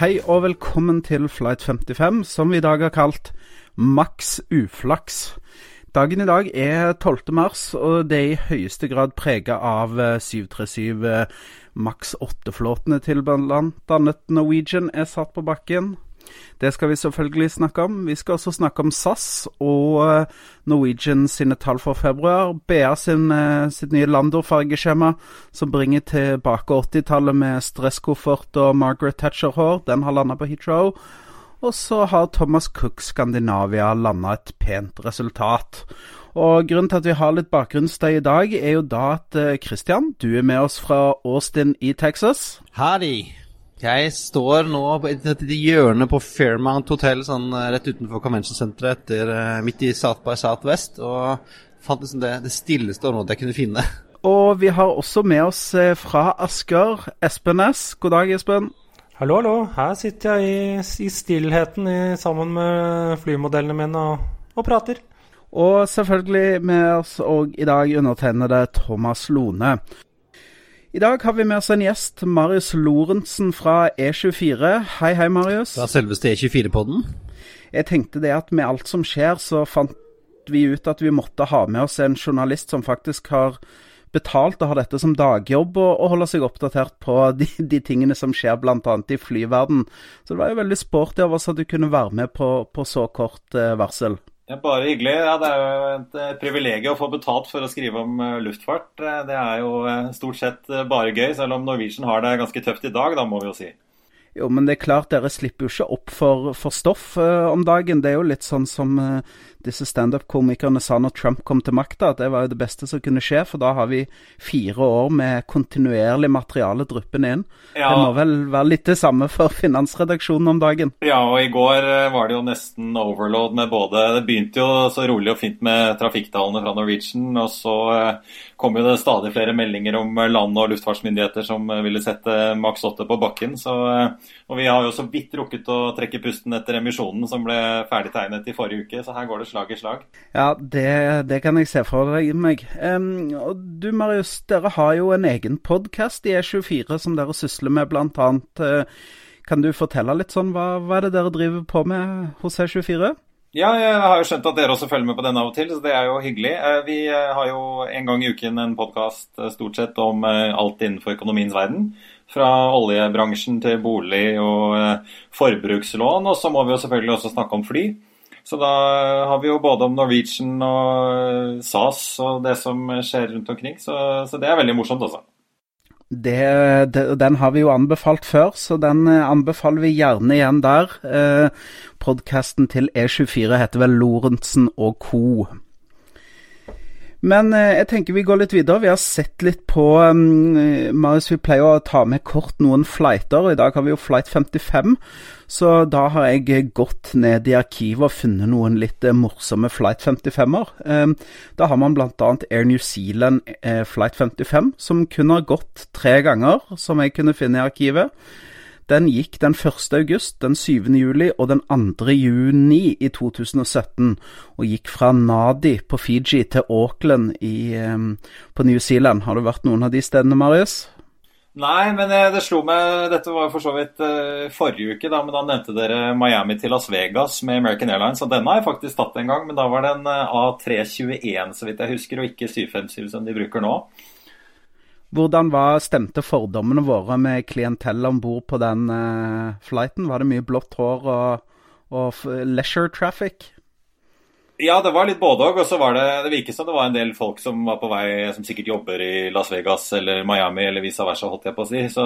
Hei og velkommen til Flight 55, som vi i dag har kalt Maks uflaks. Dagen i dag er 12. mars, og det er i høyeste grad prega av 737 Maks 8-flåtene til bl.a. Norwegian er satt på bakken. Det skal vi selvfølgelig snakke om. Vi skal også snakke om SAS og Norwegian sine tall for februar. BA sin, sitt nye Lando-fargeskjema, som bringer tilbake 80-tallet med stresskoffert og Margaret Thatcher-hår. Den har landa på Heathrow. Og så har Thomas Cook Skandinavia landa et pent resultat. Og Grunnen til at vi har litt bakgrunnsstøy i dag, er jo da at Christian, du er med oss fra Austin i Texas. Howdy. Jeg står nå på et, hjørne på Fairmount Hotel sånn rett utenfor Convention Center etter, midt i South by Southwest, og fant liksom det, det stilleste området jeg kunne finne. Og vi har også med oss fra Asker Espen Næss. God dag, Espen. Hallo, hallo. Her sitter jeg i, i stillheten i, sammen med flymodellene mine og, og prater. Og selvfølgelig med oss òg i dag undertegnede Thomas Lone. I dag har vi med oss en gjest, Marius Lorentzen fra E24. Hei, hei, Marius. Fra selveste E24-podden? Jeg tenkte det at med alt som skjer, så fant vi ut at vi måtte ha med oss en journalist som faktisk har betalt og har dette som dagjobb, og, og holder seg oppdatert på de, de tingene som skjer bl.a. i flyverden. Så det var jo veldig sporty av oss at du kunne være med på, på så kort eh, varsel. Ja, bare hyggelig. Ja, det er jo et privilegium å få betalt for å skrive om luftfart. Det er jo stort sett bare gøy, selv om Norwegian har det ganske tøft i dag, da må vi jo si. Jo, men det er klart dere slipper jo ikke opp for, for stoff uh, om dagen. Det er jo litt sånn som uh, disse standup-komikerne sa når Trump kom til makta, at det var jo det beste som kunne skje, for da har vi fire år med kontinuerlig materiale dryppende inn. Ja. Det må vel være litt det samme for finansredaksjonen om dagen? Ja, og i går var det jo nesten overload med både Det begynte jo så rolig og fint med trafikktallene fra Norwegian, og så uh, kom jo det stadig flere meldinger om land- og luftfartsmyndigheter som ville sette maks 8 på bakken. så og vi har jo så vidt rukket å trekke pusten etter emisjonen som ble ferdigtegnet i forrige uke, så her går det slag i slag. Ja, det, det kan jeg se for meg. Um, og du Marius, dere har jo en egen podkast i E24 som dere sysler med bl.a. Uh, kan du fortelle litt sånn, hva, hva er det dere driver på med hos E24? Ja, jeg har jo skjønt at dere også følger med på den av og til, så det er jo hyggelig. Vi har jo en gang i uken en podkast stort sett om alt innenfor økonomiens verden. Fra oljebransjen til bolig og forbrukslån. Og så må vi jo selvfølgelig også snakke om fly. Så da har vi jo både om Norwegian og SAS og det som skjer rundt omkring. Så, så det er veldig morsomt, altså. Det, det, den har vi jo anbefalt før, så den anbefaler vi gjerne igjen der. Eh, Podkasten til E24 heter vel Lorentzen og co. Men eh, jeg tenker vi går litt videre. Vi har sett litt på um, Marius, vi pleier å ta med kort noen flighter, og i dag har vi jo flight 55. Så da har jeg gått ned i arkivet og funnet noen litt eh, morsomme flight 55-er. Um, da har man bl.a. Air New Zealand eh, flight 55, som kun har gått tre ganger, som jeg kunne finne i arkivet. Den gikk den 1. august, den 7. juli og den 2. juni i 2017, og gikk fra Nadi på Fiji til Auckland i, på New Zealand. Har du vært noen av de stedene, Marius? Nei, men det slo meg Dette var for så vidt uh, forrige uke, da, men da nevnte dere Miami til Las Vegas med American Airlines. Og den har jeg faktisk tatt en gang, men da var det en A321, så vidt jeg husker, og ikke 757 som de bruker nå. Hvordan var stemte fordommene våre med klientell om bord på den uh, flighten? Var det mye blått hår og, og leisure traffic? Ja, det var litt både òg. Og så var det Det virket som det var en del folk som var på vei, som sikkert jobber i Las Vegas eller Miami eller vice versa, holdt jeg på å si. Så,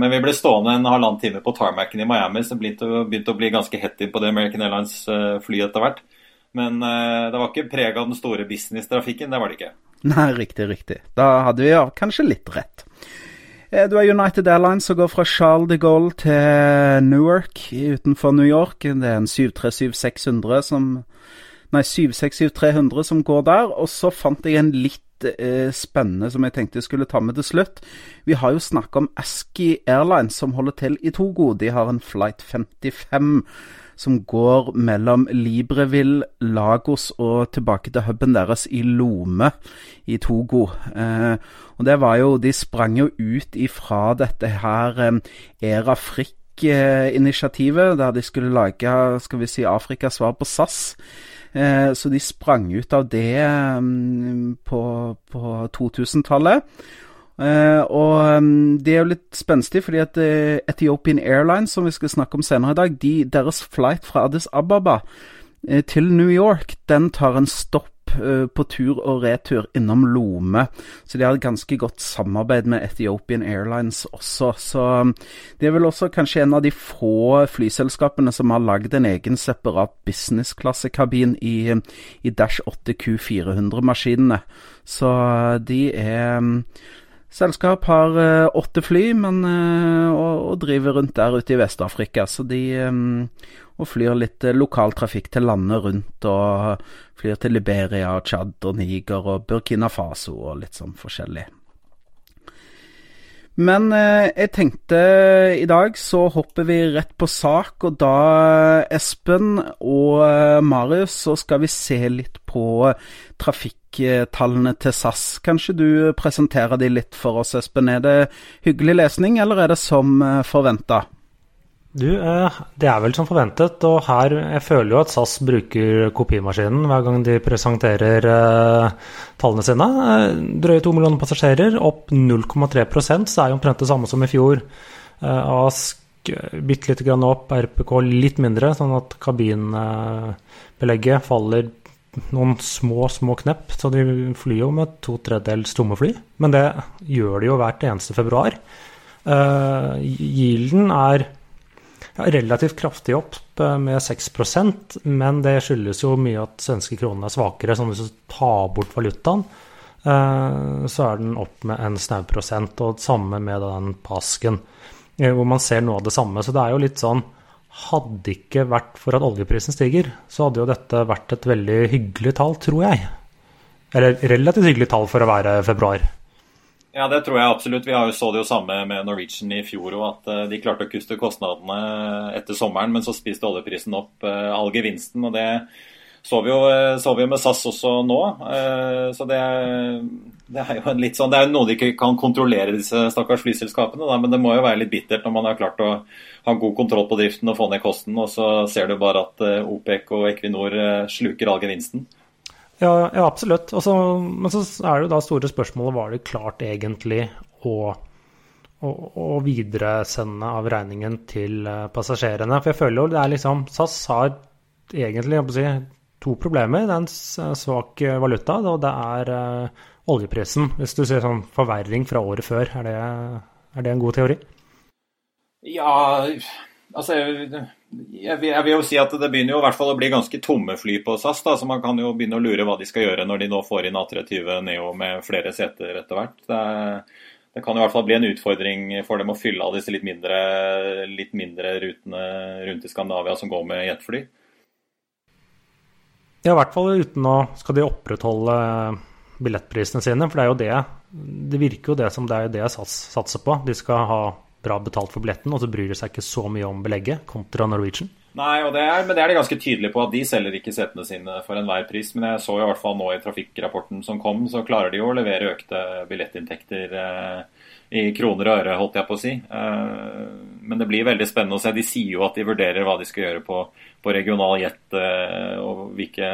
men vi ble stående en halvannen time på tarmacen i Miami, så begynte begynte å bli ganske hett på det American Airlines-flyet etter hvert. Men det var ikke preg av den store business-trafikken, det var det ikke. Nei, riktig, riktig. Da hadde vi ja, kanskje litt rett. Eh, du har United Airlines som går fra Charles de Gaulle til Newark utenfor New York. Det er en 737-600 som Nei, 767-300 som går der. Og så fant jeg en litt eh, spennende som jeg tenkte jeg skulle ta med til slutt. Vi har jo snakka om Aski Airlines som holder til i Togo. De har en Flight 55 som går mellom Libreville, Lagos og tilbake til huben deres i Lome i Togo. Eh, og det var jo De sprang jo ut ifra dette her eh, Era Frikk-initiativet, der de skulle lage skal vi si, Afrikas svar på SAS. Eh, så de sprang ut av det um, på, på 2000-tallet. Uh, og um, det er jo litt spenstig, fordi at uh, Ethiopian Airlines, som vi skal snakke om senere i dag, de, deres flight fra Addis Ababa til New York, den tar en stopp på tur og retur innom Lome. Så de har et ganske godt samarbeid med Ethiopian Airlines også. Så um, det er vel også kanskje en av de få flyselskapene som har lagd en egen separat business-klassekabin i, i Dash 8Q400-maskinene. Så de er um, selskap har uh, åtte fly, men, uh, og, og, driver rundt der ute i Vest-Afrika. Så de um, og flyr litt uh, lokaltrafikk til landet rundt, og flyr til Liberia, Tsjad og Niger og Burkina Faso og litt sånn forskjellig. Men jeg tenkte i dag så hopper vi rett på sak, og da, Espen og Marius, så skal vi se litt på trafikktallene til SAS. Kanskje du presenterer de litt for oss, Espen. Er det hyggelig lesning, eller er det som eh, forventa? Du, eh, det er vel som forventet, og her Jeg føler jo at SAS bruker kopimaskinen hver gang de presenterer uh, tallene sine. Drøye to millioner passasjerer, opp 0,3% så er jo omtrent det samme som i fjor. ASK bitte lite grann opp, RPK litt mindre, sånn at kabinbelegget faller noen små, små knepp. Så de flyr jo med to tredjedels tomme fly. Men det gjør de jo hvert eneste februar. Gilden er ja, relativt kraftig opp eh, med 6% men det skyldes jo mye at svenske kronen er svakere. Så hvis du tar bort valutaen, uh, så er den opp med en snau prosent. Og samme med den pasken, uh, hvor man ser noe av det samme. Så det er jo litt sånn hadde ikke vært for at oljeprisen stiger, så hadde jo dette vært et veldig hyggelig tall, tror jeg. Eller relativt hyggelig tall for å være februar. Ja, det tror jeg absolutt. Vi har jo så det jo samme med Norwegian i fjor òg, at eh, de klarte å kuste kostnadene etter sommeren, men så spiste oljeprisen opp eh, all gevinsten. og det så vi, jo, eh, så vi med SAS også nå. Så det, det er jo litt sånn, det er jo noe de ikke kan kontrollere, disse stakkars flyselskapene. Da, men det må jo være litt bittert når man har klart å ha god kontroll på driften og få ned kosten, og så ser du bare at OPEC og Equinor sluker all gevinsten. Ja, ja absolutt. Også, men så er det jo da store spørsmålet var det klart egentlig å, å, å videresende av regningen til eh, passasjerene. For jeg føler jo det er liksom SAS har egentlig si, to problemer. Det er en svak valuta, og det er uh, oljeprisen. Hvis du ser sånn forverring fra året før, er det, er det en god teori? Ja, altså jeg vil, jo si at det begynner jo i hvert fall å bli ganske tomme fly på SAS. da, Så man kan jo begynne å lure hva de skal gjøre når de nå får inn A320 Neo med flere seter etter hvert. Det, det, kan i hvert fall bli en utfordring for dem å fylle av disse litt mindre, litt mindre rutene rundt i Skandinavia som går med jetfly. Ja, i hvert fall uten å skal de opprettholde billettprisene sine. For det er jo det Det virker jo det som det er det jeg satser på. De skal ha bra betalt for billetten, og så bryr de seg ikke så mye om belegget, kontra Norwegian? Nei, det er, men det er de ganske tydelige på, at de selger ikke setene sine for enhver pris. Men jeg så i hvert fall nå i trafikkrapporten som kom, så klarer de jo å levere økte billettinntekter eh, i kroner og øre, holdt jeg på å si. Eh, men det blir veldig spennende å se. De sier jo at de vurderer hva de skal gjøre på, på regional jet, eh, og hvilke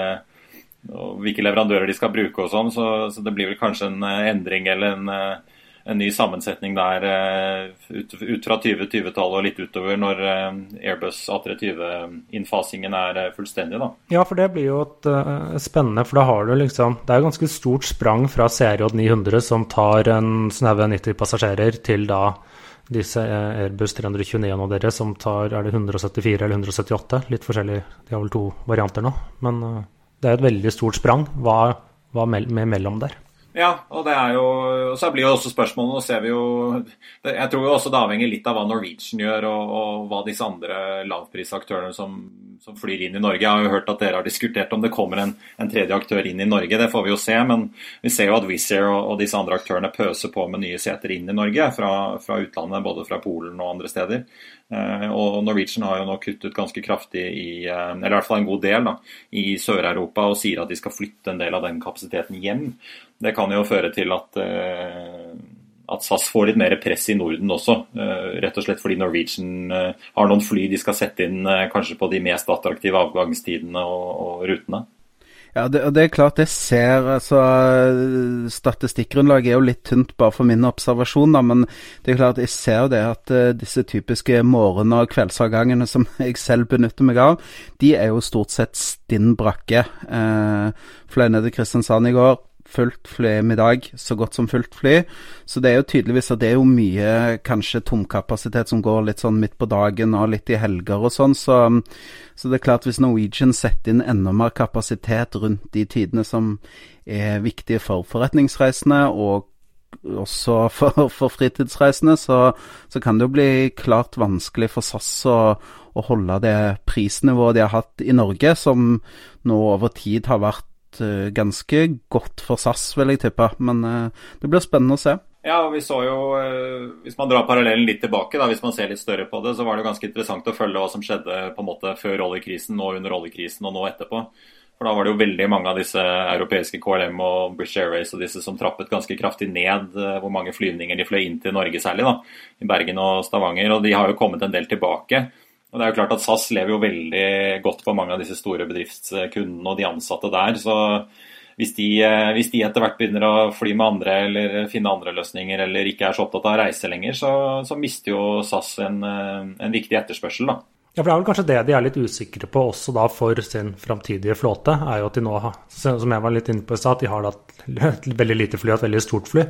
og hvilke leverandører de skal bruke og sånn, så, så, det blir vel kanskje en eh, endring eller en eh, en ny sammensetning der eh, ut, fra 2020-tallet og litt utover, når eh, Airbus A320-innfasingen er eh, fullstendig. da. Ja, for det blir jo et, uh, spennende, for da har du liksom Det er jo ganske stort sprang fra CRJ 900, som tar en snaue 90 passasjerer, til da disse Airbus 329 av dere som tar er det 174 eller 178, litt forskjellig, de har vel to varianter nå. Men uh, det er et veldig stort sprang. Hva, hva med mellom der? Ja, og det er jo Så blir jo også spørsmålet Nå ser vi jo Jeg tror jo også det avhenger litt av hva Norwegian gjør, og, og hva disse andre lavprisaktørene som, som, flyr inn i Norge. Jeg har jo hørt at dere har diskutert om det kommer en, en, tredje aktør inn i Norge. Det får vi jo se. Men vi ser jo at Wizz Air og, og, disse andre aktørene pøser på med nye seter inn i Norge fra, fra utlandet, både fra Polen og andre steder. Eh, og Norwegian har jo nå kuttet ganske kraftig i, eh, eller i hvert fall en god del, da, i Sør-Europa og sier at de skal flytte en del av den kapasiteten hjem. Det kan jo føre til at, eh, at SAS får litt mer press i Norden også. Eh, rett og slett fordi Norwegian eh, har noen fly de skal sette inn kanskje på de mest attraktive avgangstidene og, og rutene. Ja, det, det, er klart jeg ser altså Statistikkgrunnlaget er jo litt tynt bare for min observasjon, da, men det er klart jeg ser det at uh, disse typiske morgen- og kveldsavgangene som jeg selv benytter meg av, de er jo stort sett stinn brakke. Uh, fløy ned til Kristiansand i går fullt fly i dag, så godt som fullt fly. Så det er jo tydeligvis at det er jo mye kanskje tomkapasitet som går litt sånn midt på dagen og litt i helger og sånn. Så, så det er klart hvis Norwegian setter inn enda mer kapasitet rundt de tidene som er viktige for forretningsreisende, og også for, for fritidsreisende, så, så, kan det jo bli klart vanskelig for SAS å, å holde det prisnivået de har hatt i Norge, som nå over tid har vært uh, ganske godt for SAS, vil jeg tippe. Men uh, det blir spennende å se. Ja, og vi så jo, uh, Hvis man drar parallellen litt tilbake, da, hvis man ser litt større på det, så var det ganske interessant å følge hva som skjedde på en måte før oljekrisen, og under oljekrisen og nå etterpå. For Da var det jo veldig mange av disse europeiske KLM og British Airways og disse som trappet ganske kraftig ned hvor mange flyvninger de fløy inn til Norge særlig, da, i Bergen og Stavanger. Og de har jo kommet en del tilbake. Og det er jo klart at SAS lever jo veldig godt på mange av disse store bedriftskundene og de ansatte der. så hvis de, eh, hvis de, etter hvert begynner å fly med andre eller finne andre løsninger eller ikke er så opptatt av å reise lenger, så, så mister jo SAS en, eh, en viktig etterspørsel. da. Ja, for Det er vel kanskje det de er litt usikre på også da for sin framtidige flåte. er jo at de nå som jeg var litt inne på i stad, at de har et veldig lite fly og et veldig stort fly.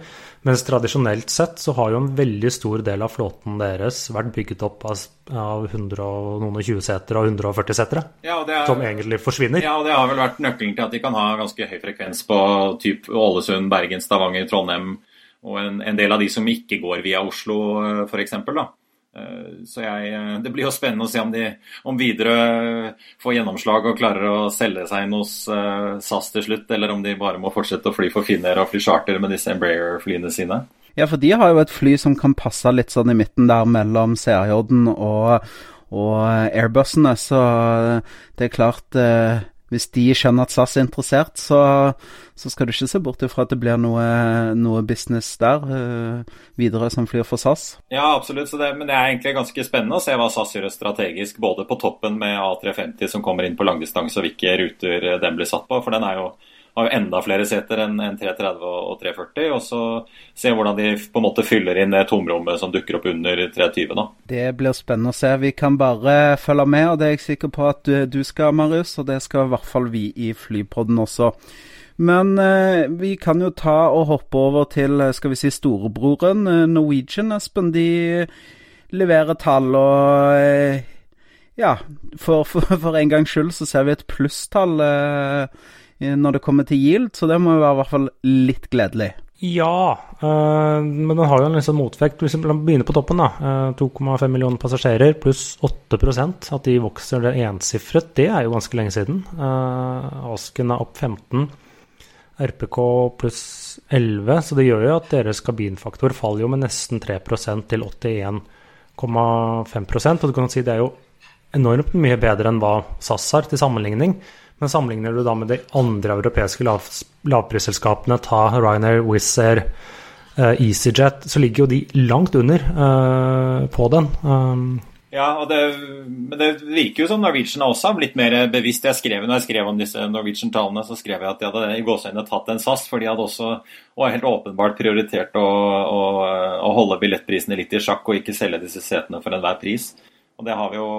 Mens tradisjonelt sett så har jo en veldig stor del av flåten deres vært bygget opp av, av 120 seter og 140 setere. Ja, som egentlig forsvinner. Ja, og det har vel vært nøkkelen til at de kan ha ganske høy frekvens på typ Ålesund, Bergen, Stavanger, Trondheim og en, en del av de som ikke går via Oslo f.eks. Eh, så jeg, eh, Det blir jo spennende å se om, de, om Widerøe får gjennomslag og klarer å selge seg inn hos SAS til slutt, eller om de bare må fortsette å fly for Finnair og fly charter med disse Embraer-flyene sine. Ja, for de har jo et fly som kan passe litt sånn i midten der mellom CRJ-en og, og Airbusene, så det er klart uh, hvis de skjønner at SAS er interessert, så, så skal du ikke se bort ifra at det blir noe, noe business der uh, videre som flyr for SAS. Ja, absolutt. Det, men det er egentlig ganske spennende å se hva SAS gjør strategisk. Både på toppen med A350 som kommer inn på langdistanse, og hvilke ruter den blir satt på. For den er jo har jo enda flere seter enn 330 og 340. Og så se hvordan de på en måte fyller inn det tomrommet som dukker opp under 320. da. Det blir spennende å se. Vi kan bare følge med, og det er jeg sikker på at du, du skal, Marius. Og det skal i hvert fall vi i Flypodden også. Men eh, vi kan jo ta og hoppe over til skal vi si storebroren eh, Norwegian, Espen. De leverer tall og eh, ja, for, for, for, en gangs skyld så ser vi et plusstall. Eh, når det kommer til yield, så det må jo være i hvert fall litt gledelig. Ja, øh, men den har jo en liksom motvekt. Hvis vi begynner på toppen, da. Øh, 2,5 millioner passasjerer pluss 8% at de vokser det ensifret, det er jo ganske lenge siden. Uh, Asken er opp 15. RPK pluss 11, så det gjør jo at deres kabinfaktor faller jo med nesten 3% til 81,5% Og du kan si det er jo enormt mye bedre enn hva SAS har til sammenligning. Men sammenligner du da med de andre europeiske lav, lavprisselskapene, ta Ryanair, Wizz Air, uh, EasyJet, så ligger jo de langt under uh, på den. Um, ja, og det, men det virker jo som Norwegian også har blitt mer bevisst. Jeg skrev, når jeg skrev om disse Norwegian-tallene, så skrev jeg at de hadde i gåseøynene tatt en SAS, for de hadde også og helt åpenbart prioritert å, å, å holde billettprisene litt i sjakk og ikke selge disse setene for enhver pris. Og det har vi jo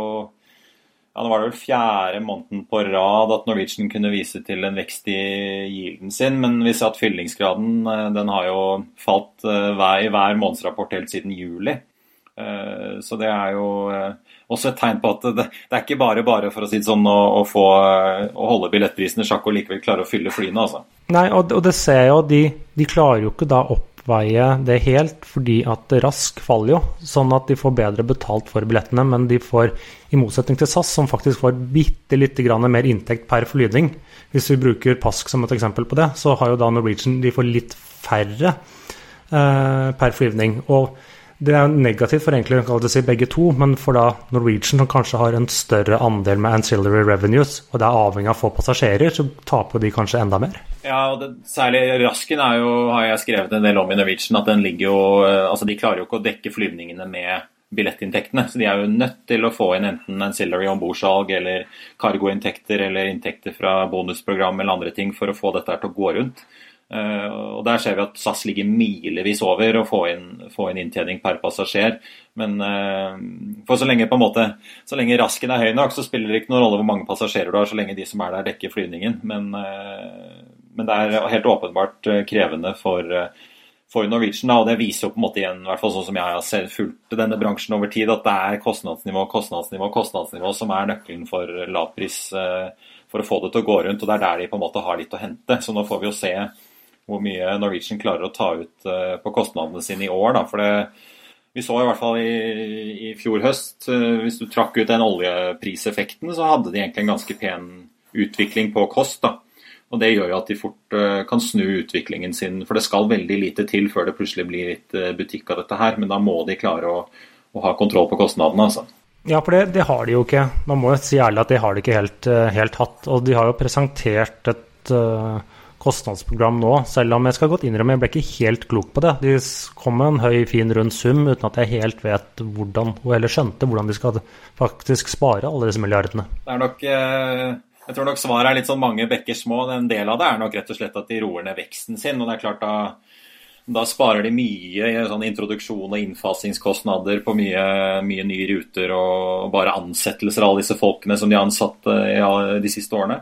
ja, Nå var det vel fjerde måneden på rad at Norwegian kunne vise til en vekst i gilden sin, men vi ser at fyllingsgraden eh, den har jo falt hver, i hver månedsrapport helt siden juli. Eh, så det er jo eh, også et tegn på at det, det er ikke bare bare for å si det sånn å, å, få, å holde billettprisene sjakk og likevel klare å fylle flyene. altså. Nei, og, og det ser jeg jo, de, de klarer jo ikke da oppveie det helt, fordi at Rask faller jo. Sånn at de får bedre betalt for billettene, men de får, i motsetning til SAS, som faktisk får bitte lite grann mer inntekt per flyvning. Hvis vi bruker Pask som et eksempel på det, så har jo da Norwegian de får litt færre eh, per flyvning. og det er negativt for egentlig å si begge to, men for da Norwegian, som kanskje har en større andel med ancillary revenues, og det er avhengig av få passasjerer, så taper de kanskje enda mer. Ja, og det, særlig Rasken er jo, har jeg skrevet en del om i Norwegian, at den ligger jo eh, Altså, de klarer jo ikke å dekke flyvningene med billettinntektene. Så de er jo nødt til å få inn enten ancillary ombordsalg eller cargoinntekter eller inntekter fra bonusprogram eller andre ting for å få dette til å gå rundt. Eh, og Der ser vi at SAS ligger milevis over å få inn, få inn inntjening per passasjer. Men uh, for så lenge på en måte, så lenge rasken er høy nok, så spiller det ikke noen rolle hvor mange passasjerer du har, så lenge de som er der, dekker flyvningen. Men, uh, men det er helt åpenbart krevende for, for Norwegian. Og Det viser jo på en måte igjen, i hvert fall sånn som jeg har fulgt denne bransjen over tid, at det er kostnadsnivå, kostnadsnivå, kostnadsnivå som er nøkkelen for lavpris for å få det til å gå rundt. og Det er der de på en måte har litt å hente. Så nå får vi jo se hvor mye Norwegian klarer å ta ut eh, på kostnadene sine i år. Da. For det, vi så i hvert fall i, i fjor høst, eh, hvis du trakk ut den oljepriseffekten, så hadde de egentlig en ganske pen utvikling på kost. da. Og Det gjør jo at de fort eh, kan snu utviklingen sin, for det skal veldig lite til før det plutselig blir litt butikk av dette her. Men da må de klare å, å ha kontroll på kostnadene. altså. Ja, for det, det, har de jo ikke. Man må jo si ærlig at de har det ikke helt, helt hatt. Og de har jo presentert et uh, kostnadsprogram nå, selv om jeg skal godt innrømme jeg ble ikke helt klok på det. De kom med en høy, fin, rund sum uten at jeg helt vet hvordan, eller skjønte hvordan de skal faktisk spare alle disse milliardene. Det er nok, eh, jeg tror nok svaret er litt sånn mange bekker små. En del av det er nok rett og slett at de roer ned veksten sin. og det er klart da da sparer de mye i sånn introduksjon og innfasingskostnader på mye, mye nye ruter og bare ansettelser av alle disse folkene som de har ansatt ja, de siste årene.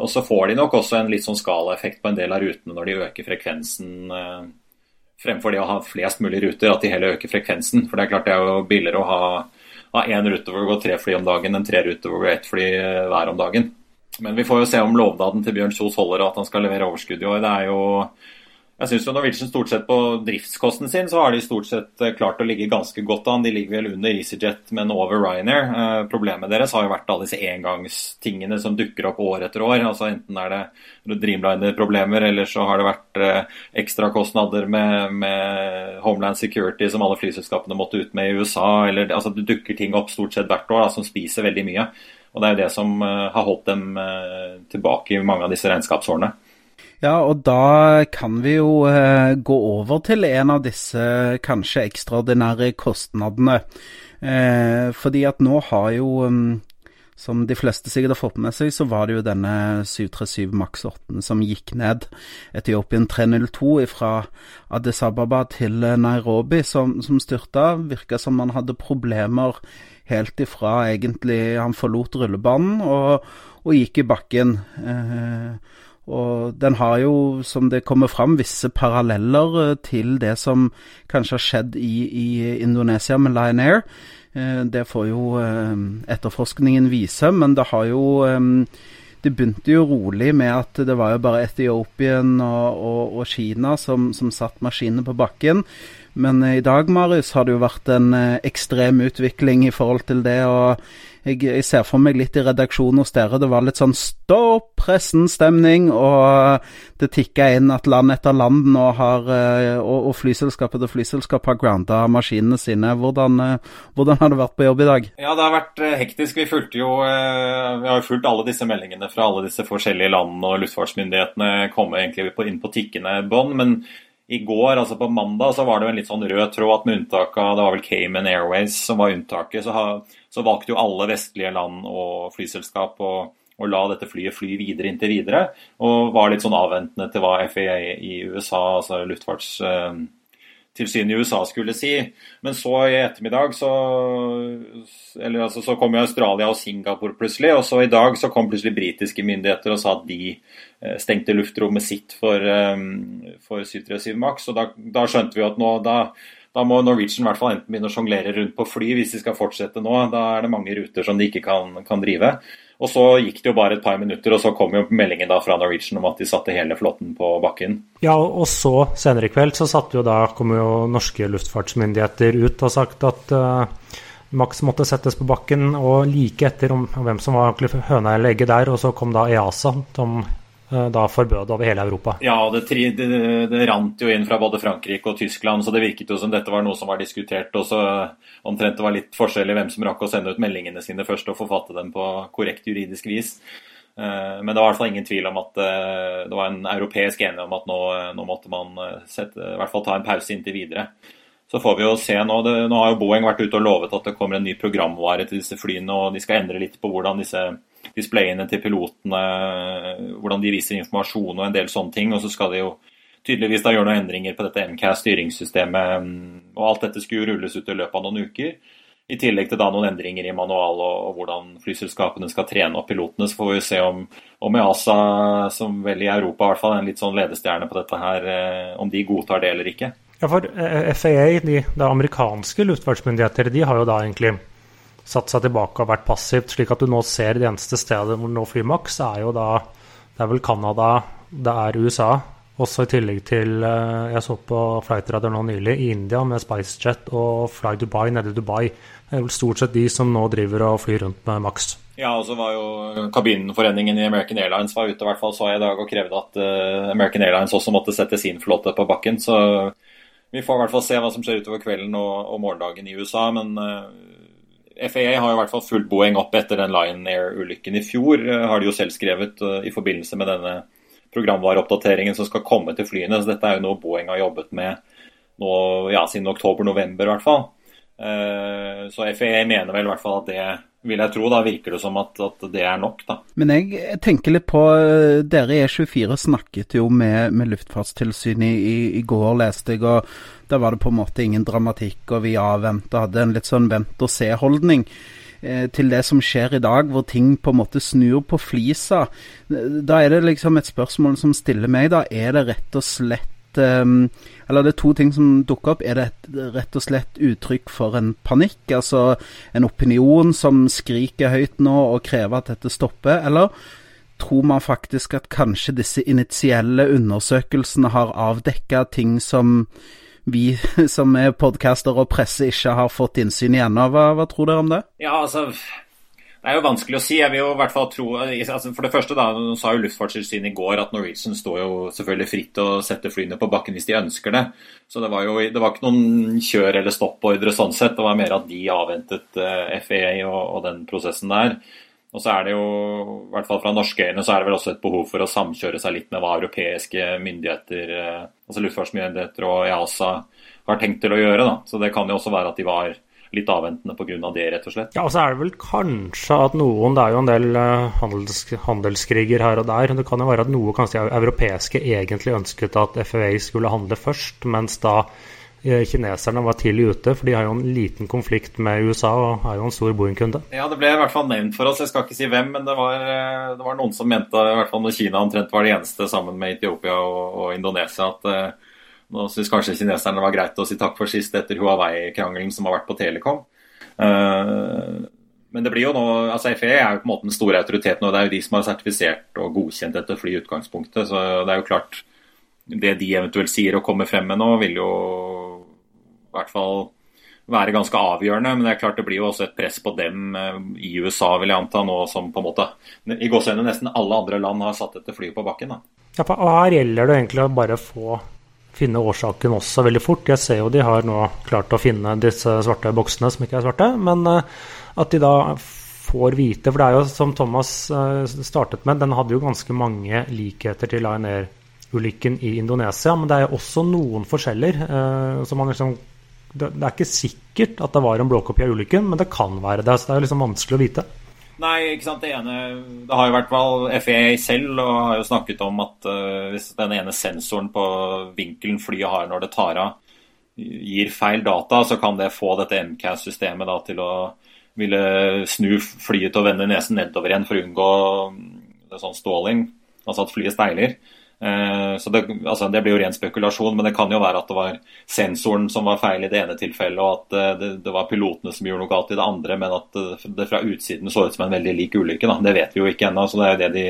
Og så får de nok også en litt sånn skalaeffekt på en del av rutene når de øker frekvensen. Uh, fremfor det å ha flest mulig ruter, at de heller øker frekvensen. For det er klart det er jo billigere å ha, ha én rute hvor det går tre fly om dagen, enn tre ruter hvor det går ett fly uh, hver om dagen. Men vi får jo se om lovnaden til Bjørn Kjos holder, og at han skal levere overskudd i år. Det er jo jeg syns Norwegian stort sett på driftskosten sin så har de stort sett eh, klart å ligge ganske godt an. De ligger vel under EasyJet, men over Ryanair. Eh, problemet deres har jo vært alle disse engangstingene som dukker opp år etter år. altså Enten er det Dreamliner-problemer, eller så har det vært eh, ekstrakostnader med, med Homeland Security som alle flyselskapene måtte ut med i USA. eller altså Det dukker ting opp stort sett hvert år da, som spiser veldig mye. Og Det er jo det som har holdt dem tilbake i mange av disse regnskapsårene. Ja, og da kan vi jo eh, gå over til en av disse kanskje ekstraordinære kostnadene. Eh, fordi at nå har jo, um, som de fleste sikkert har fått med seg, så var det jo denne 737 Max 8 som gikk ned. Etiopien 302 fra Addis Ababa til Nairobi som, som styrta. Virka som man hadde problemer helt ifra egentlig han forlot rullebanen og, og gikk i bakken. Eh, og den har jo, som det kommer fram, visse paralleller eh, til det som kanskje har skjedd i, i Indonesia med Lion Air. Eh, det får jo eh, etterforskningen vise, men det har jo Det begynte jo rolig med at det var jo bare Etiopien og, og, og Kina som, som satt maskinene på bakken. Men i dag, Marius, har det jo vært en ekstrem utvikling i forhold til det. og jeg, jeg, ser for meg litt i redaksjonen hos dere. Det var litt sånn stopp pressen-stemning, og det tikka inn at land etter land nå har eh, Og, og flyselskap etter flyselskap har grounda maskinene sine. Hvordan, eh, hvordan, har det vært på jobb i dag? Ja, det har vært eh, hektisk. Vi fulgte jo Vi har jo fulgt alle disse meldingene fra alle disse forskjellige landene, og luftfartsmyndighetene kommer egentlig inn på tikkende bånd. men i går, altså på mandag, så var det jo en litt sånn rød tråd at med unntak av Det var vel Cayman Airways som var unntaket. Så, ha, så valgte jo alle vestlige land og flyselskap å, å, la dette flyet fly videre inntil videre. Og var litt sånn avventende til hva FAA i USA, altså luftfarts... Eh, tilsynet i USA skulle si. Men så i ettermiddag så eller altså, så kom jo Australia og Singapore plutselig. Og så i dag så kom plutselig britiske myndigheter og sa at de eh, stengte luftrommet sitt for, um, for 737 Max. Og da, da, skjønte vi at nå da, da må Norwegian i hvert fall enten begynne å sjonglere rundt på fly hvis de skal fortsette nå. Da er det mange ruter som de ikke kan, kan, drive. Og så gikk det jo bare et par minutter, og så kom jo meldingen da fra Norwegian om at de satte hele flåten på bakken. Ja, og så senere i kveld så satte jo da kom jo norske luftfartsmyndigheter ut og sagt at uh, Max måtte settes på bakken, og like etter om, hvem som var høna eller egget der, og så kom da EASA, som da forbød over hele Europa. Ja, det, det, det, rant jo inn fra både Frankrike og Tyskland, så det virket jo som dette var noe som var diskutert. Og så omtrent det var litt forskjell i hvem som rakk å sende ut meldingene sine først og forfatte dem på korrekt juridisk vis. Eh, men det var i hvert fall ingen tvil om at eh, det var en europeisk enighet om at nå, nå måtte man sette, i hvert fall ta en pause inntil videre. Så får vi jo se nå. Det, nå har jo Boeing vært ute og lovet at det kommer en ny programvare til disse flyene, og de skal endre litt på hvordan disse displayene til pilotene, hvordan de viser informasjon og en del sånne ting. Og så skal de jo tydeligvis da gjøre noen endringer på dette MCAS-styringssystemet. Og alt dette skulle jo rulles ut i løpet av noen uker. I tillegg til da noen endringer i manual og, og hvordan flyselskapene skal trene opp pilotene. Så får vi se om, om EASA, som vel i Europa i hvert fall er en litt sånn ledestjerne på dette her, eh, om de godtar det eller ikke. Ja, for eh, FAA, de, de amerikanske luftfartsmyndigheter, de har jo da egentlig satt seg tilbake og vært passivt, slik at du nå ser det eneste stedet hvor nå flyr maks, er jo da Det er vel Canada, det er USA. Også i tillegg til eh, Jeg så på Flightradar nå nylig i India med SpiceJet og Fly Dubai nede i Dubai. Det er vel stort sett de som nå driver og flyr rundt med maks. Ja, og så var jo Kabinforeningen i American Airlines var ute i hvert fall så jeg i dag og krevde at uh, American Airlines også måtte sette sin flåte på bakken. Så vi får i hvert fall se hva som skjer utover kvelden og, og morgendagen i USA. Men uh, FAA har i hvert fall fulgt Boeing opp etter den Lion Air-ulykken i fjor, eh, har de jo selv skrevet eh, i forbindelse med denne programvareoppdateringen som skal komme til flyene. Så dette er jo noe Boeing har jobbet med nå, ja, siden oktober-november i hvert fall. Eh, så FAA mener vel i hvert fall at det vil jeg tro. Da virker det som at, at, det er nok, da. Men jeg tenker litt på Dere i E24 snakket jo med, med Luftfartstilsynet i, i, går, leste jeg. og Da var det på en måte ingen dramatikk, og vi avventa. Hadde en litt sånn vent-og-se-holdning eh, til det som skjer i dag, hvor ting på en måte snur på flisa. Da er det liksom et spørsmål som stiller meg, da. Er det rett og slett um, Eller det er to ting som dukker opp. Er det et, rett og slett uttrykk for en panikk? Altså en opinion som skriker høyt nå og krever at dette stopper? Eller tror man faktisk at kanskje disse initielle undersøkelsene har avdekka ting som vi som er podcaster og presse ikke har fått innsyn i ennå. Hva, hva tror dere om det? Ja, altså det er jo vanskelig å si. Jeg vil jo i hvert fall tro altså For det første da, sa jo Luftfartstilsynet i går at Norwegian står jo selvfølgelig fritt til å sette flyene på bakken hvis de ønsker det. Så det var jo det var ikke noen kjør- eller stoppordre sånn sett. Det var mer at de avventet uh, eh, og, og, den prosessen der. Og så er det jo, i hvert fall fra norske øyne, så er det vel også et behov for å samkjøre seg litt med hva europeiske myndigheter, uh, altså luftfartsmyndigheter og EASA har tenkt til å gjøre. da. Så det kan jo også være at de var litt avventende pga. det, rett og slett. Ja, og så er det vel kanskje at noen Det er jo en del eh, handels, handelskriger her og der. Det kan jo være at noe kanskje europeiske egentlig ønsket at FAA skulle handle først, mens da eh, kineserne var tidlig ute, for de har jo en liten konflikt med USA og er jo en stor Boeing-kunde. Ja, det ble i hvert fall nevnt for oss. Jeg skal ikke si hvem, men det var, eh, det var noen som mente, i hvert fall når Kina omtrent var det eneste sammen med Etiopia og, og Indonesia, at nå syns kanskje kineserne det var greit å si takk for sist etter Huawei-krangelen som har vært på Telekom. Uh, men det blir jo nå, altså FE er jo på en måte den store autoriteten, og det er jo de som har sertifisert og godkjent dette flyet i utgangspunktet. Så det er jo klart Det de eventuelt sier og kommer frem med nå, vil jo i hvert fall være ganske avgjørende. Men det er klart det blir jo også et press på dem uh, i USA, vil jeg anta, nå som på en måte i gåsehudet nesten alle andre land har satt dette flyet på bakken. da. Ja, for Her gjelder det egentlig å bare få finne årsaken også veldig fort. Jeg ser jo de har nå klart å finne disse svarte boksene som ikke er svarte, men eh, at de da får vite For det er jo som Thomas eh, startet med, den hadde jo ganske mange likheter til Lion Air-ulykken i Indonesia, men det er jo også noen forskjeller. Eh, så man liksom det, er ikke sikkert at det var en blåkopi av ulykken, men det kan være det. Så det er liksom vanskelig å vite. Nei, ikke sant. Det ene Det har jo vært vel FEA selv og har jo snakket om at uh, hvis den ene sensoren på vinkelen flyet har når det tar av, gir feil data, så kan det få dette MCAS-systemet da til å ville snu flyet til å vende nesen nedover igjen for å unngå det sånn ståling, altså at flyet steiler. Eh, så det, altså det, blir jo ren spekulasjon, men det kan jo være at det var sensoren som var feil i det ene tilfellet, og at eh, det, det var pilotene som gjorde noe galt i det andre, men at eh, det fra utsiden så ut som en veldig lik ulykke. Da. Det vet vi jo ikke ennå, så det er jo det de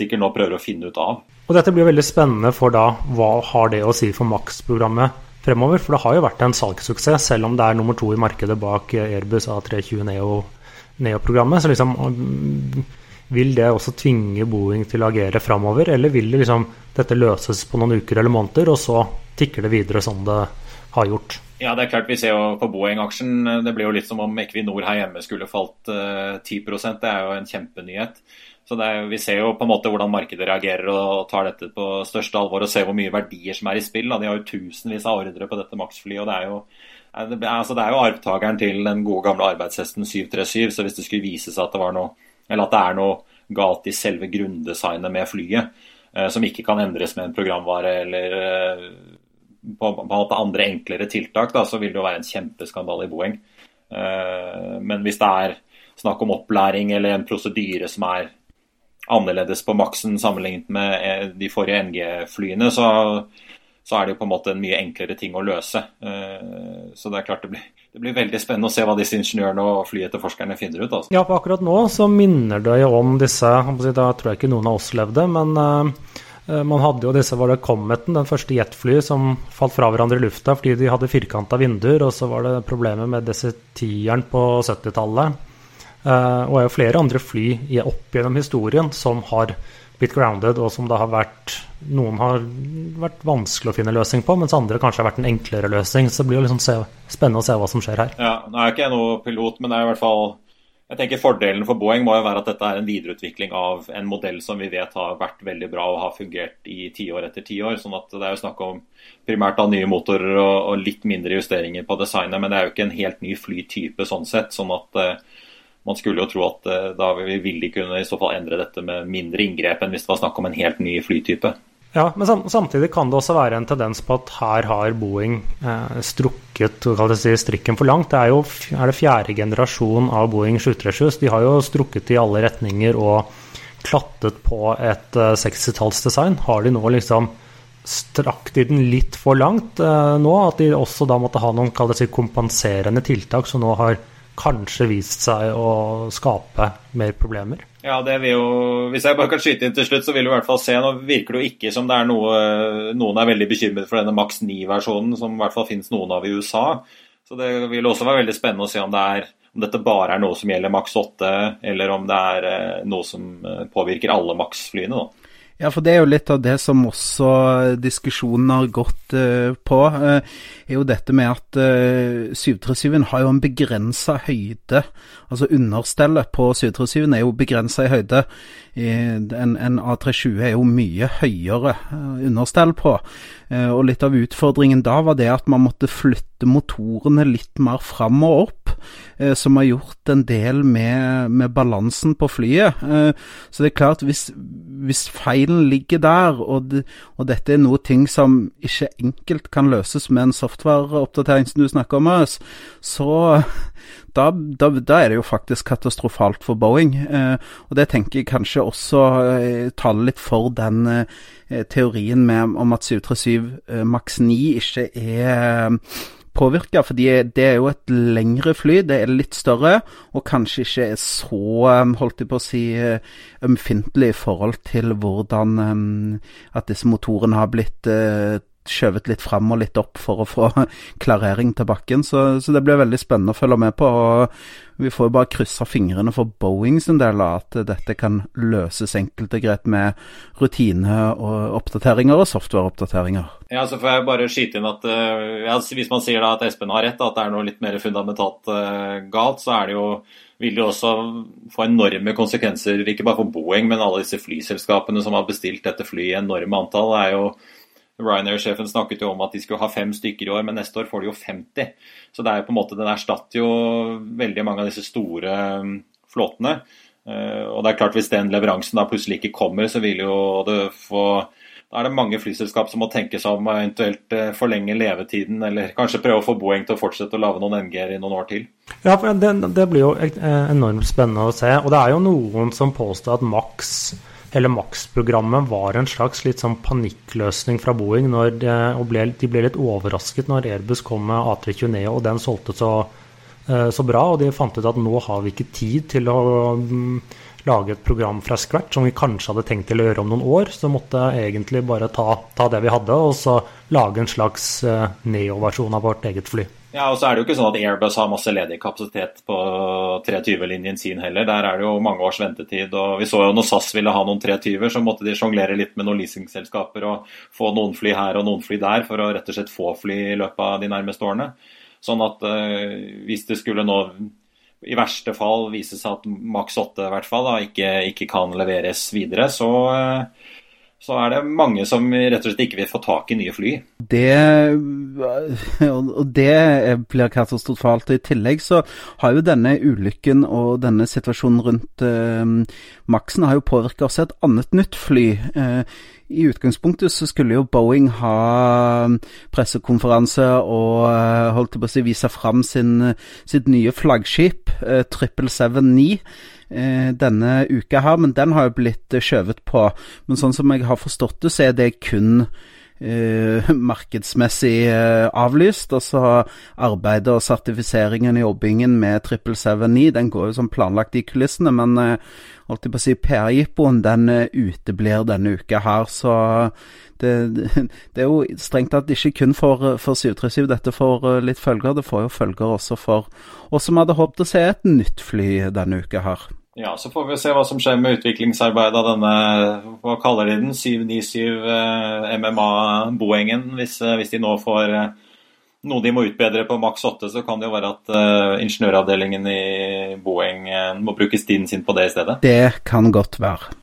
sikkert nå prøver å finne ut av. Og Dette blir veldig spennende for da hva har det å si for Max-programmet fremover? For det har jo vært en salgssuksess, selv om det er nummer to i markedet bak Airbus A320 Neo-programmet. så liksom vil det også tvinge Boeing til å agere framover, eller vil det liksom, dette løses på noen uker eller måneder, og så tikker det videre som det har gjort? Ja, det er klart Vi ser jo på Boeing-aksjen. Det blir jo litt som om Equinor her hjemme skulle falt uh, 10 Det er jo en kjempenyhet. Så er, Vi ser jo på en måte hvordan markedet reagerer og tar dette på største alvor og ser hvor mye verdier som er i spill. De har jo tusenvis av ordre på dette Max-flyet. og Det er jo altså det er jo arvtakeren til den gode gamle arbeidshesten 737. Så hvis det skulle vise seg at det var noe eller at det er noe galt i selve grunndesignet med flyet, eh, som ikke kan endres med en programvare eller eh, på, på andre enklere tiltak, da, så vil det jo være en kjempeskandale i Boeing. Eh, men hvis det er snakk om opplæring eller en prosedyre som er annerledes på maksen sammenlignet med de forrige NG-flyene, så, så, er det jo på en måte en mye enklere ting å løse. Så det er klart det blir, det blir veldig spennende å se hva disse ingeniørene og flyetterforskerne finner ut. Altså. Ja, på akkurat nå så minner det jo om disse Da tror jeg ikke noen av oss levde, men uh, man hadde jo disse, var det Cometen, den første jetflyet som falt fra hverandre i lufta fordi de hadde firkanta vinduer, og så var det problemet med disse tieren på 70-tallet. Og det er jo flere andre fly opp gjennom historien som har blitt grounded, og som det har vært noen har vært vanskelig å finne løsning på, mens andre kanskje har vært en enklere løsning. Så det blir jo liksom se, spennende å se hva som skjer her. Ja, Nå er jeg ikke noe pilot, men det er i hvert fall jeg tenker Fordelen for Boeing må jo være at dette er en videreutvikling av en modell som vi vet har vært veldig bra og har fungert i tiår etter tiår. Sånn at det er jo snakk om primært av nye motorer og, og, litt mindre justeringer på designet. Men det er jo ikke en helt ny flytype sånn sett. sånn at uh, man skulle jo tro at uh, da ville de kunne i så fall endre dette med mindre inngrep enn hvis det var snakk om en helt ny flytype. Ja, men samtidig kan det også være en tendens på at her har Boeing eh, strukket si, strikken for langt. Det er jo er det fjerde generasjon av Boeing 737. De har jo strukket i alle retninger og klattet på et eh, 60-tallsdesign. Har de nå liksom strakt i den litt for langt eh, nå? At de også da måtte ha noen si, kompenserende tiltak som nå har kanskje vist seg å skape mer problemer? Ja, det vil jo, Hvis jeg bare kan skyte inn til slutt, så vil du i hvert fall se Nå virker det jo ikke som det er noe Noen er veldig bekymret for denne Max 9-versjonen, som i hvert fall finnes noen av i USA. Så det vil også være veldig spennende å se om, det er, om dette bare er noe som gjelder Max 8, eller om det er eh, noe som eh, påvirker alle Max-flyene. da. Ja, for det er jo litt av det som også diskusjonen har gått uh, på. Uh, er jo dette med at uh, 737 har jo en begrensa høyde. Altså understellet på 737 er jo begrensa i høyde. En, en, A320 er jo mye høyere understell på. Og litt av utfordringen da var det at man måtte flytte motorene litt mer fram og opp. Eh, som har gjort en del med, med balansen på flyet. Eh, så det er klart, hvis, hvis feilen ligger der, og, det, og, dette er noe ting som ikke enkelt kan løses med en softwareoppdatering som du snakker om, så da, da, da, er det jo faktisk katastrofalt for Boeing. Eh, og det tenker jeg kanskje også taler litt for den teorien med, om at 737 Max 9 ikke er påvirka, fordi det er jo et lengre fly, det er litt større, og kanskje ikke er så, um, holdt jeg på å si, uh, ømfintlig i forhold til hvordan at disse motorene har blitt skjøvet litt fram og litt opp for å få klarering til bakken. Så, så, det blir veldig spennende å følge med på. og Vi får jo bare krysse fingrene for Boeing sin del at dette kan løses enkelt og greit med rutine og oppdateringer og softwareoppdateringer. Ja, så får jeg bare skyte inn at uh, ja, Hvis man sier da at Espen har rett, at det er noe litt mer fundamentalt uh, galt, så er det jo vil det også få enorme konsekvenser, ikke bare for Boeing, men alle disse flyselskapene som har bestilt dette flyet i enorme antall. er jo Ryanair-sjefen snakket jo om at de skulle ha fem stykker i år, men neste år får de jo 50. Så det er jo på en måte, den erstatter jo veldig mange av disse store um, flåtene. Uh, og det er klart Hvis den leveransen da plutselig ikke kommer, så vil jo det få da er det mange flyselskap som må tenke seg om å eventuelt uh, forlenge levetiden, eller kanskje prøve å få Boeing til å fortsette å lage noen NG-er i noen år til. Ja, det, det, blir jo enormt spennende å se. Og det er jo noen som påstår at Max hele Max-programmet var en slags litt sånn panikkløsning fra Boeing. De, og ble, de ble litt overrasket når Airbus kom med A320 Neo, og den solgte så, uh, så bra. Og de fant ut at nå har vi ikke tid til å um, lage et program fra scratch som vi kanskje hadde tenkt til å gjøre om noen år. Så måtte jeg egentlig bare ta, ta det vi hadde, og så lage en slags uh, Neo-versjon av vårt eget fly. Ja, og så er det jo ikke sånn at Airbus har masse ledig kapasitet på 320-linjen sin heller. Der er det jo mange års ventetid. og Vi så jo når SAS ville ha noen 320-er, så måtte de sjonglere litt med noen leasingselskaper og få noen fly her og noen fly der for å rett og slett få fly i løpet av de nærmeste årene. Sånn at uh, hvis det skulle nå i verste fall vise seg at maks 8 i hvert fall ikke, ikke, kan leveres videre, så uh, så er det mange som rett og slett ikke vil få tak i nye fly. Det, og det blir katastrofalt. I tillegg så har jo denne ulykken og denne situasjonen rundt eh, Maxen har jo påvirka også et annet nytt fly. Eh, i utgangspunktet så skulle jo Boeing ha pressekonferanse og eh, holdt på å si vise fram sin, sitt nye flaggskip, 777-9. Eh, Eh, denne uka her, men den har jo blitt eh, skjøvet på. Men sånn som jeg har forstått det, så er det kun Uh, markedsmessig uh, avlyst. Og så arbeidet og sertifiseringen og jobbingen med 777-9 den går jo som planlagt i kulissene, men uh, holdt jeg på å si PR-jippoen den uteblir denne uka her. Så det, det, er jo strengt tatt ikke kun for, for 737 dette får litt følger. Det får jo følger også for oss som hadde håpet å se et nytt fly denne uka her. Ja, Så får vi se hva som skjer med utviklingsarbeidet av denne hva kaller de den, 797 eh, MMA-Boengen. Hvis, eh, hvis, de nå får eh, noe de må utbedre på maks 8, så kan det jo være at uh, ingeniøravdelingen i Boeng må bruke stien sin på det i stedet. Det kan godt være.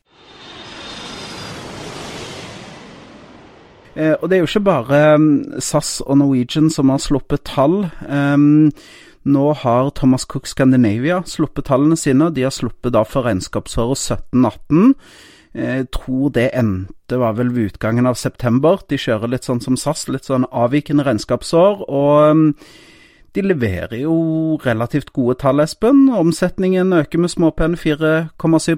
Eh, og det er jo ikke bare um, SAS og Norwegian som har sluppet tall. Um, nå har Thomas Cook Scandinavia sluppet tallene sine. De har sluppet da for regnskapsåret 1718. Jeg tror det endte var vel ved utgangen av september. De kjører litt sånn som SAS, litt sånn avvikende regnskapsår. Og um, de leverer jo relativt gode tall, Espen. Omsetningen øker med småpene 4,7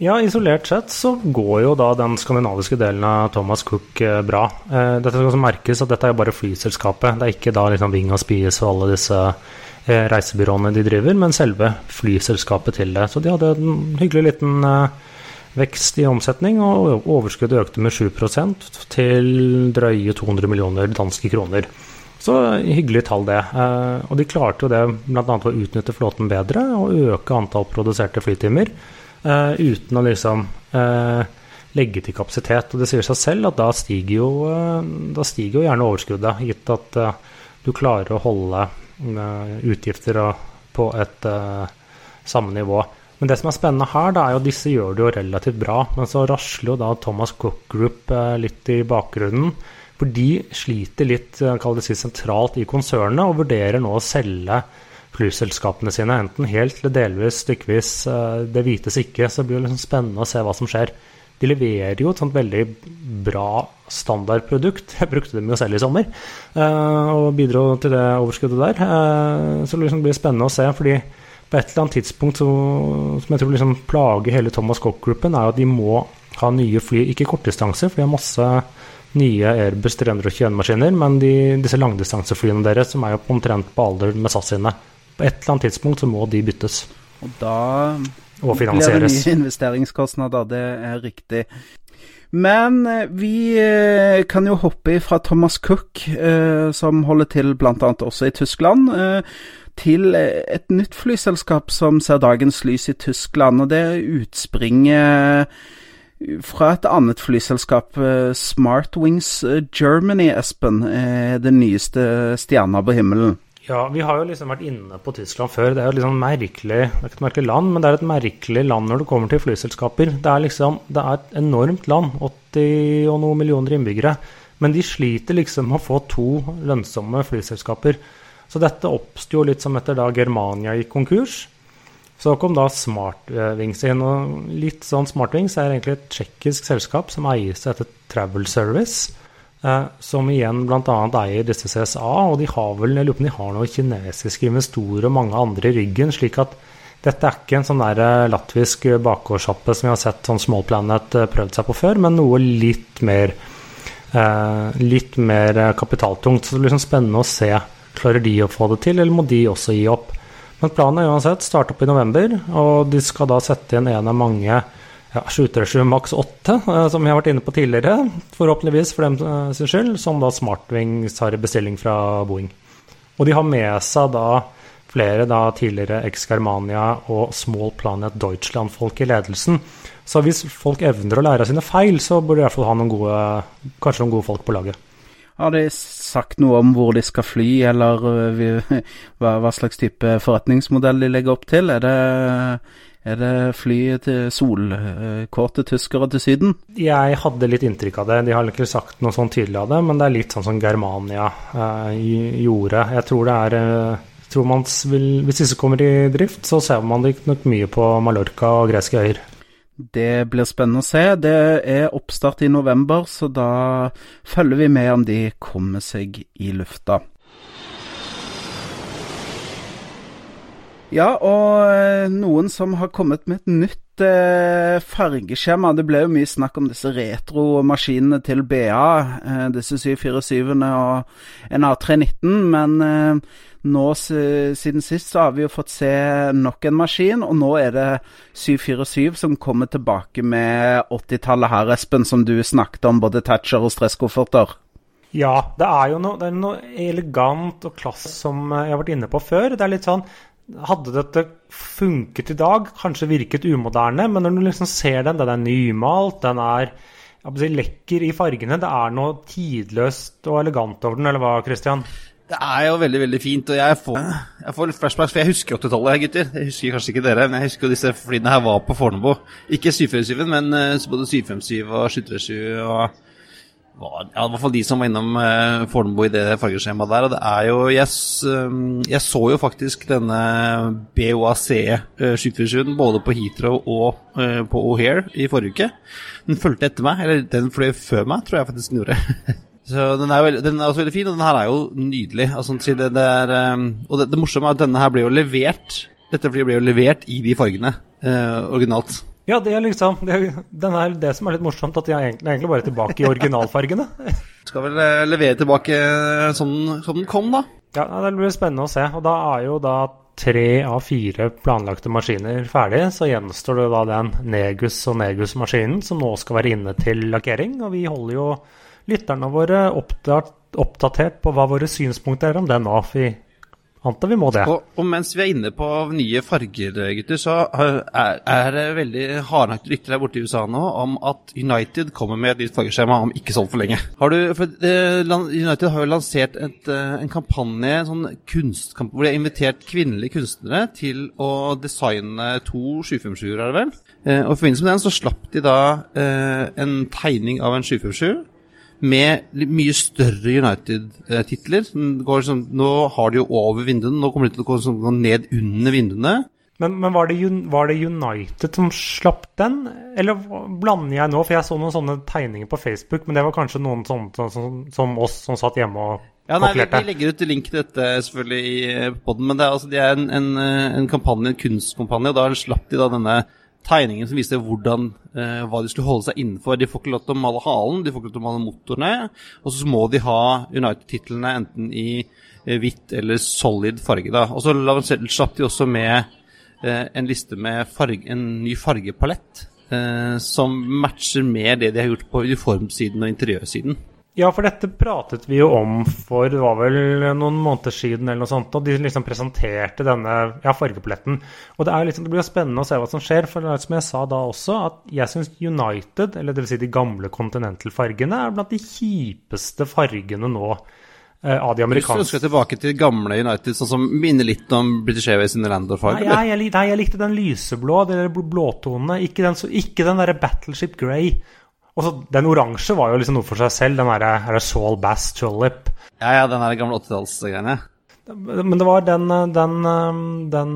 ja, isolert sett så går jo da den skandinaviske delen av Thomas Cook eh, bra. Eh, dette skal også merkes at dette er bare flyselskapet. Det er ikke da liksom Ving og Spies og alle disse eh, reisebyråene de driver, men selve flyselskapet til det. Så de hadde en hyggelig liten vekst i omsetning, og overskuddet økte med 7% til drøye 200 millioner danske kroner. Så hyggelig tall, det. Og de klarte jo det bl.a. å utnytte flåten bedre og øke antall produserte flytimer. Uh, uten å liksom uh, legge til kapasitet. Og det sier seg selv at da stiger jo, uh, da stiger jo gjerne overskuddet, gitt at du klarer å holde utgifter på et samme nivå. Men det som er spennende her, da, er jo at disse gjør det jo relativt bra. Men så rasler jo da Thomas Cook Group litt i bakgrunnen. For de sliter litt kall det si, sentralt i konsernet og vurderer nå å selge flyselskapene sine, enten helt eller delvis, stykkevis. Eh, det vites ikke, så det blir liksom spennende å se hva som skjer. De leverer jo et sånt veldig bra standardprodukt. Jeg brukte dem jo selv i sommer eh, og bidro til det overskuddet der. Eh, så det liksom blir spennende å se, fordi på et eller annet tidspunkt så, som jeg tror liksom plager hele Thomas Cock-gruppen, er at de må ha nye fly, ikke kortdistanser, for de har masse nye Airbus 321-maskiner, men de, disse langdistanseflyene deres som er jo omtrent på alder med SAS sine. På et eller annet tidspunkt så må de byttes. Og da og blir det nye investeringskostnader, det er riktig. Men eh, vi eh, kan jo hoppe fra Thomas Cook, eh, som holder til bl.a. også i Tyskland, til et nytt flyselskap som ser dagens lys i Tyskland. Og det utspringer fra et annet flyselskap, Smartwings Germany, Espen, den nyeste stjerna på himmelen. Ja, vi har jo liksom vært inne på Tyskland før. Det er jo liksom merkelig, det er ikke et merkelig land, men det er et merkelig land når det kommer til flyselskaper. Det er liksom, det er et enormt land. 80 og noen millioner innbyggere. Men de sliter liksom med å få to lønnsomme flyselskaper. Så dette oppsto litt som etter da Germania gikk konkurs. Så kom da Smartwings inn. Og litt sånn Smartwings er egentlig et tsjekkisk selskap som eies etter Travel Service. Eh, som igjen bl.a. eier disse CSA, og de har vel jeg lurer på de har noen kinesiske investorer og mange andre i ryggen, slik at dette er ikke en sånn der eh, latvisk bakgårdssjappe som vi har sett sånn Small Planet eh, prøvd seg på før, men noe litt mer eh, litt mer kapitaltungt. Så det blir sånn spennende å se. Klarer de å få det til, eller må de også gi opp? Men planen er uansett starte opp i november, og de skal da sette inn en av mange ja, 737 Max 8, som jeg har vært inne på tidligere, forhåpentligvis for dem sin skyld, som da Smartwings har bestilling fra Boeing. Og de har med seg da flere da tidligere Ex-Germania og Small Planet Deutschland-folk i ledelsen. Så hvis folk evner å lære av sine feil, så burde de i hvert fall ha noen gode, kanskje noen gode folk på laget. Har de sagt noe om hvor de skal fly, eller hva, hva, slags type forretningsmodell de legger opp til? Er det, er det fly til solkåte tyskere til Syden? Jeg hadde litt inntrykk av det. De har ikke sagt noe sånn tydelig av det, men det er litt sånn som Germania eh, gjorde. Jeg tror det er eh, tror man vil, Hvis disse kommer i drift, så ser man det nok mye på Mallorca og greske øyer. Det blir spennende å se. Det er oppstart i november, så da følger vi med om de kommer seg i lufta. Ja, og eh, noen som har kommet med et nytt eh, fargeskjema. Det ble jo mye snakk om disse retro-maskinene til BA, eh, disse 747-ene og en A319, men eh, nå siden sist så har vi jo fått se nok en maskin, og nå er det 747 som kommer tilbake med 80-tallet her, Espen, som du snakket om, både Thatcher og stresskofferter. Ja, det er jo noe, er noe elegant og klass som jeg har vært inne på før. Det er litt sånn hadde dette funket i dag, kanskje virket umoderne, men når du liksom ser den, den er nymalt, den er si, lekker i fargene. Det er noe tidløst og elegant over den, eller hva, Christian? Det er jo veldig veldig fint. og Jeg får, jeg får litt flashbacks, for jeg husker 80-tallet, gutter. Jeg husker kanskje ikke dere, men jeg husker jo disse flyene her var på Fornebu. Ikke 747, men uh, både 757 og 737 og var, ja, i hvert fall de som var innom eh, Fornebu i det fargeskjemaet der. Og det er jo jeg, uh, jeg, så jo faktisk denne BOAC uh, 747 både på Heathrow og eh, på O'Hare i forrige uke. Den fulgte etter meg, eller den fløy før meg, tror jeg faktisk den gjorde. så den er, veldig, den er, også veldig fin, og den her er jo nydelig. Altså, det, det er, um, og det, det, morsomme er at denne her ble jo levert Dette flyet ble jo levert i de fargene originalt. Ja, det er liksom det, den er det som er litt morsomt, at de er egentlig, egentlig bare tilbake i originalfargene. Skal vel eh, levere tilbake sånn som den kom, da. Ja, det blir spennende å se. Og da er jo da tre av fire planlagte maskiner ferdig. Så gjenstår det da den Negus og Negus-maskinen som nå skal være inne til lakkering. Og vi holder jo lytterne våre oppdatert på hva våre synspunkter er om den nå. For Antar vi må det. Og, og, mens vi er inne på nye farger, gutter, så er, det veldig hardnakte rykter der borte i USA nå om at United kommer med et nytt fargeskjema om ikke så altfor lenge. Har du, for uh, United har jo lansert et, uh, en kampanje en sånn kunstkamp, hvor de har invitert kvinnelige kunstnere til å designe to 757-er, er det vel? Uh, og I forbindelse med den så slapp de da en tegning av en 757 med mye større United-titler. Sånn, nå har de jo over vinduene, nå kommer de til å gå sånn, ned under vinduene. Men, men var, det, var, det, United som slapp den, eller blander jeg nå? For jeg så noen sånne tegninger på Facebook, men det var kanskje noen sånne, som, som, som oss som satt hjemme og ja, nei, vi, vi, legger ut link til dette selvfølgelig i poden, men det er, altså, det er en, en, en, kampanje, en kunstkampanje, og da slapp de da denne tegningen som viser hvordan, eh, hva de skulle holde seg innenfor. De får ikke lov til å male halen, de får ikke lov til å male motorene. Og så må de ha United-titlene enten i eh, hvitt eller solid farge. da. Og så slapp de også med eh, en liste med farge, en ny fargepalett eh, som matcher med det de har gjort på uniformsiden og interiørsiden. Ja, for dette pratet vi jo om for det var vel noen måneder siden, eller noe sånt, og de liksom presenterte denne ja, fargepaletten. Og det, liksom, det blir jo spennende å se hva som skjer, for det er som jeg sa da også, at jeg syns United, eller dvs. Si de gamle Continental-fargene, er blant de kjipeste fargene nå. Eh, av de amerikanske. Du ønsker tilbake til gamle United, sånn som minner litt om British Airways sine Landor-farger? Nei, jeg, jeg likte den lyseblå, de blåtonene. Ikke den, ikke den derre Battleship Grey. Så Den oransje var jo liksom noe for seg selv. Den derre Saul Bass Tulip. Ja, ja, den der gamle 80-tallsgreiene. Men det var den, den, den,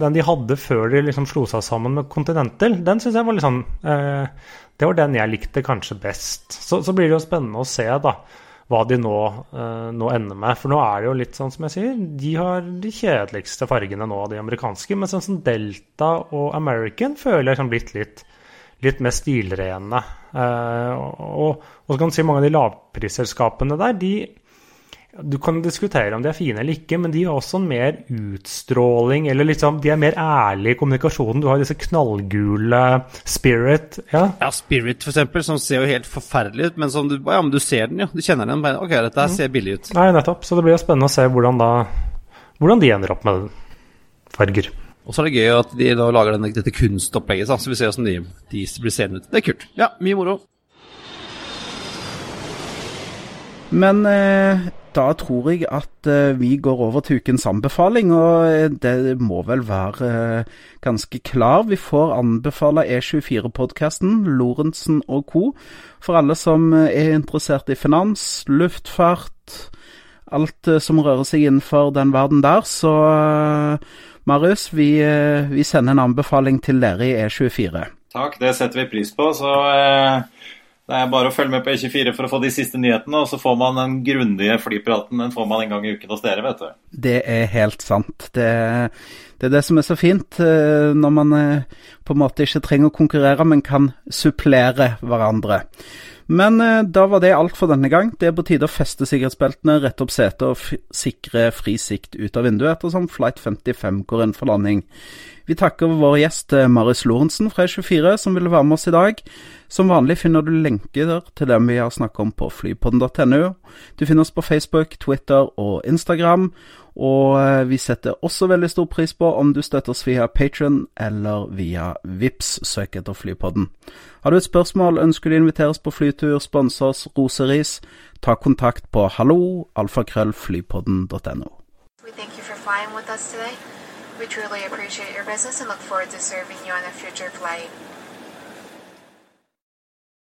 den, de hadde før de liksom slo seg sammen med Continental. Den syns jeg var sånn eh, Det var den jeg likte kanskje best. Så, så, blir det jo spennende å se da hva de nå, eh, nå, ender med. For nå er det jo litt sånn som jeg sier, de har de kjedeligste fargene nå, de amerikanske. Men sånn som Delta og American føler jeg har blitt litt, litt mer stilrene. Uh, og, og, så kan du si mange av de lavprisselskapene der, de du kan diskutere om de er fine eller ikke, men de har også en mer utstråling, eller liksom, de er mer ærlige i kommunikasjonen. Du har disse knallgule Spirit. Ja, ja Spirit eksempel, som ser jo helt forferdelig ut, men, du, ja, men du ser den jo. Du kjenner den. Ok, dette her mm. ser billig ut. Nei, nettopp. Så det blir jo spennende å se hvordan, da, hvordan de ender opp med farger. Og så er det gøy at de da lager denne, dette kunstopplegget, så vi ser hvordan de, de blir seende ut. Det er kult. Ja, mye moro. Men eh, da tror jeg at eh, vi går over til ukens anbefaling, og eh, det må vel være eh, ganske klar. Vi får anbefale E24-podkasten Lorentzen og co. for alle som er interessert i finans, luftfart, alt uh, som rører seg innenfor den verden der. Så Marius, vi, vi, sender en anbefaling til dere i E24. Takk, det setter vi pris på. så... Det er bare å følge med på E24 for å få de siste nyhetene, og så får man den grundige flypraten den får man en gang i uken hos dere, vet du. Det er helt sant. Det, det er det som er så fint, eh, når man eh, på en måte ikke trenger å konkurrere, men kan supplere hverandre. Men eh, da var det alt for denne gang. Det er på tide å feste sikkerhetsbeltene, rette opp setet og sikre fri sikt ut av vinduet ettersom Flight 55 går inn for landing. Vi takker vår gjest Marius Lorentzen fra E24 som ville være med oss i dag. Som vanlig finner du lenker til dem vi har snakket om på flypodden.no. Du finner oss på Facebook, Twitter og Instagram. Og eh, vi setter også veldig stor pris på om du støtter oss via Patron eller via Vips. Søk etter Flypodden. Har du et spørsmål, ønsker du å inviteres på flytur, sponse oss, roseris, ta kontakt på hallo alfakrøllflypodden.no. We. We truly appreciate your business and look forward to serving you on a future flight.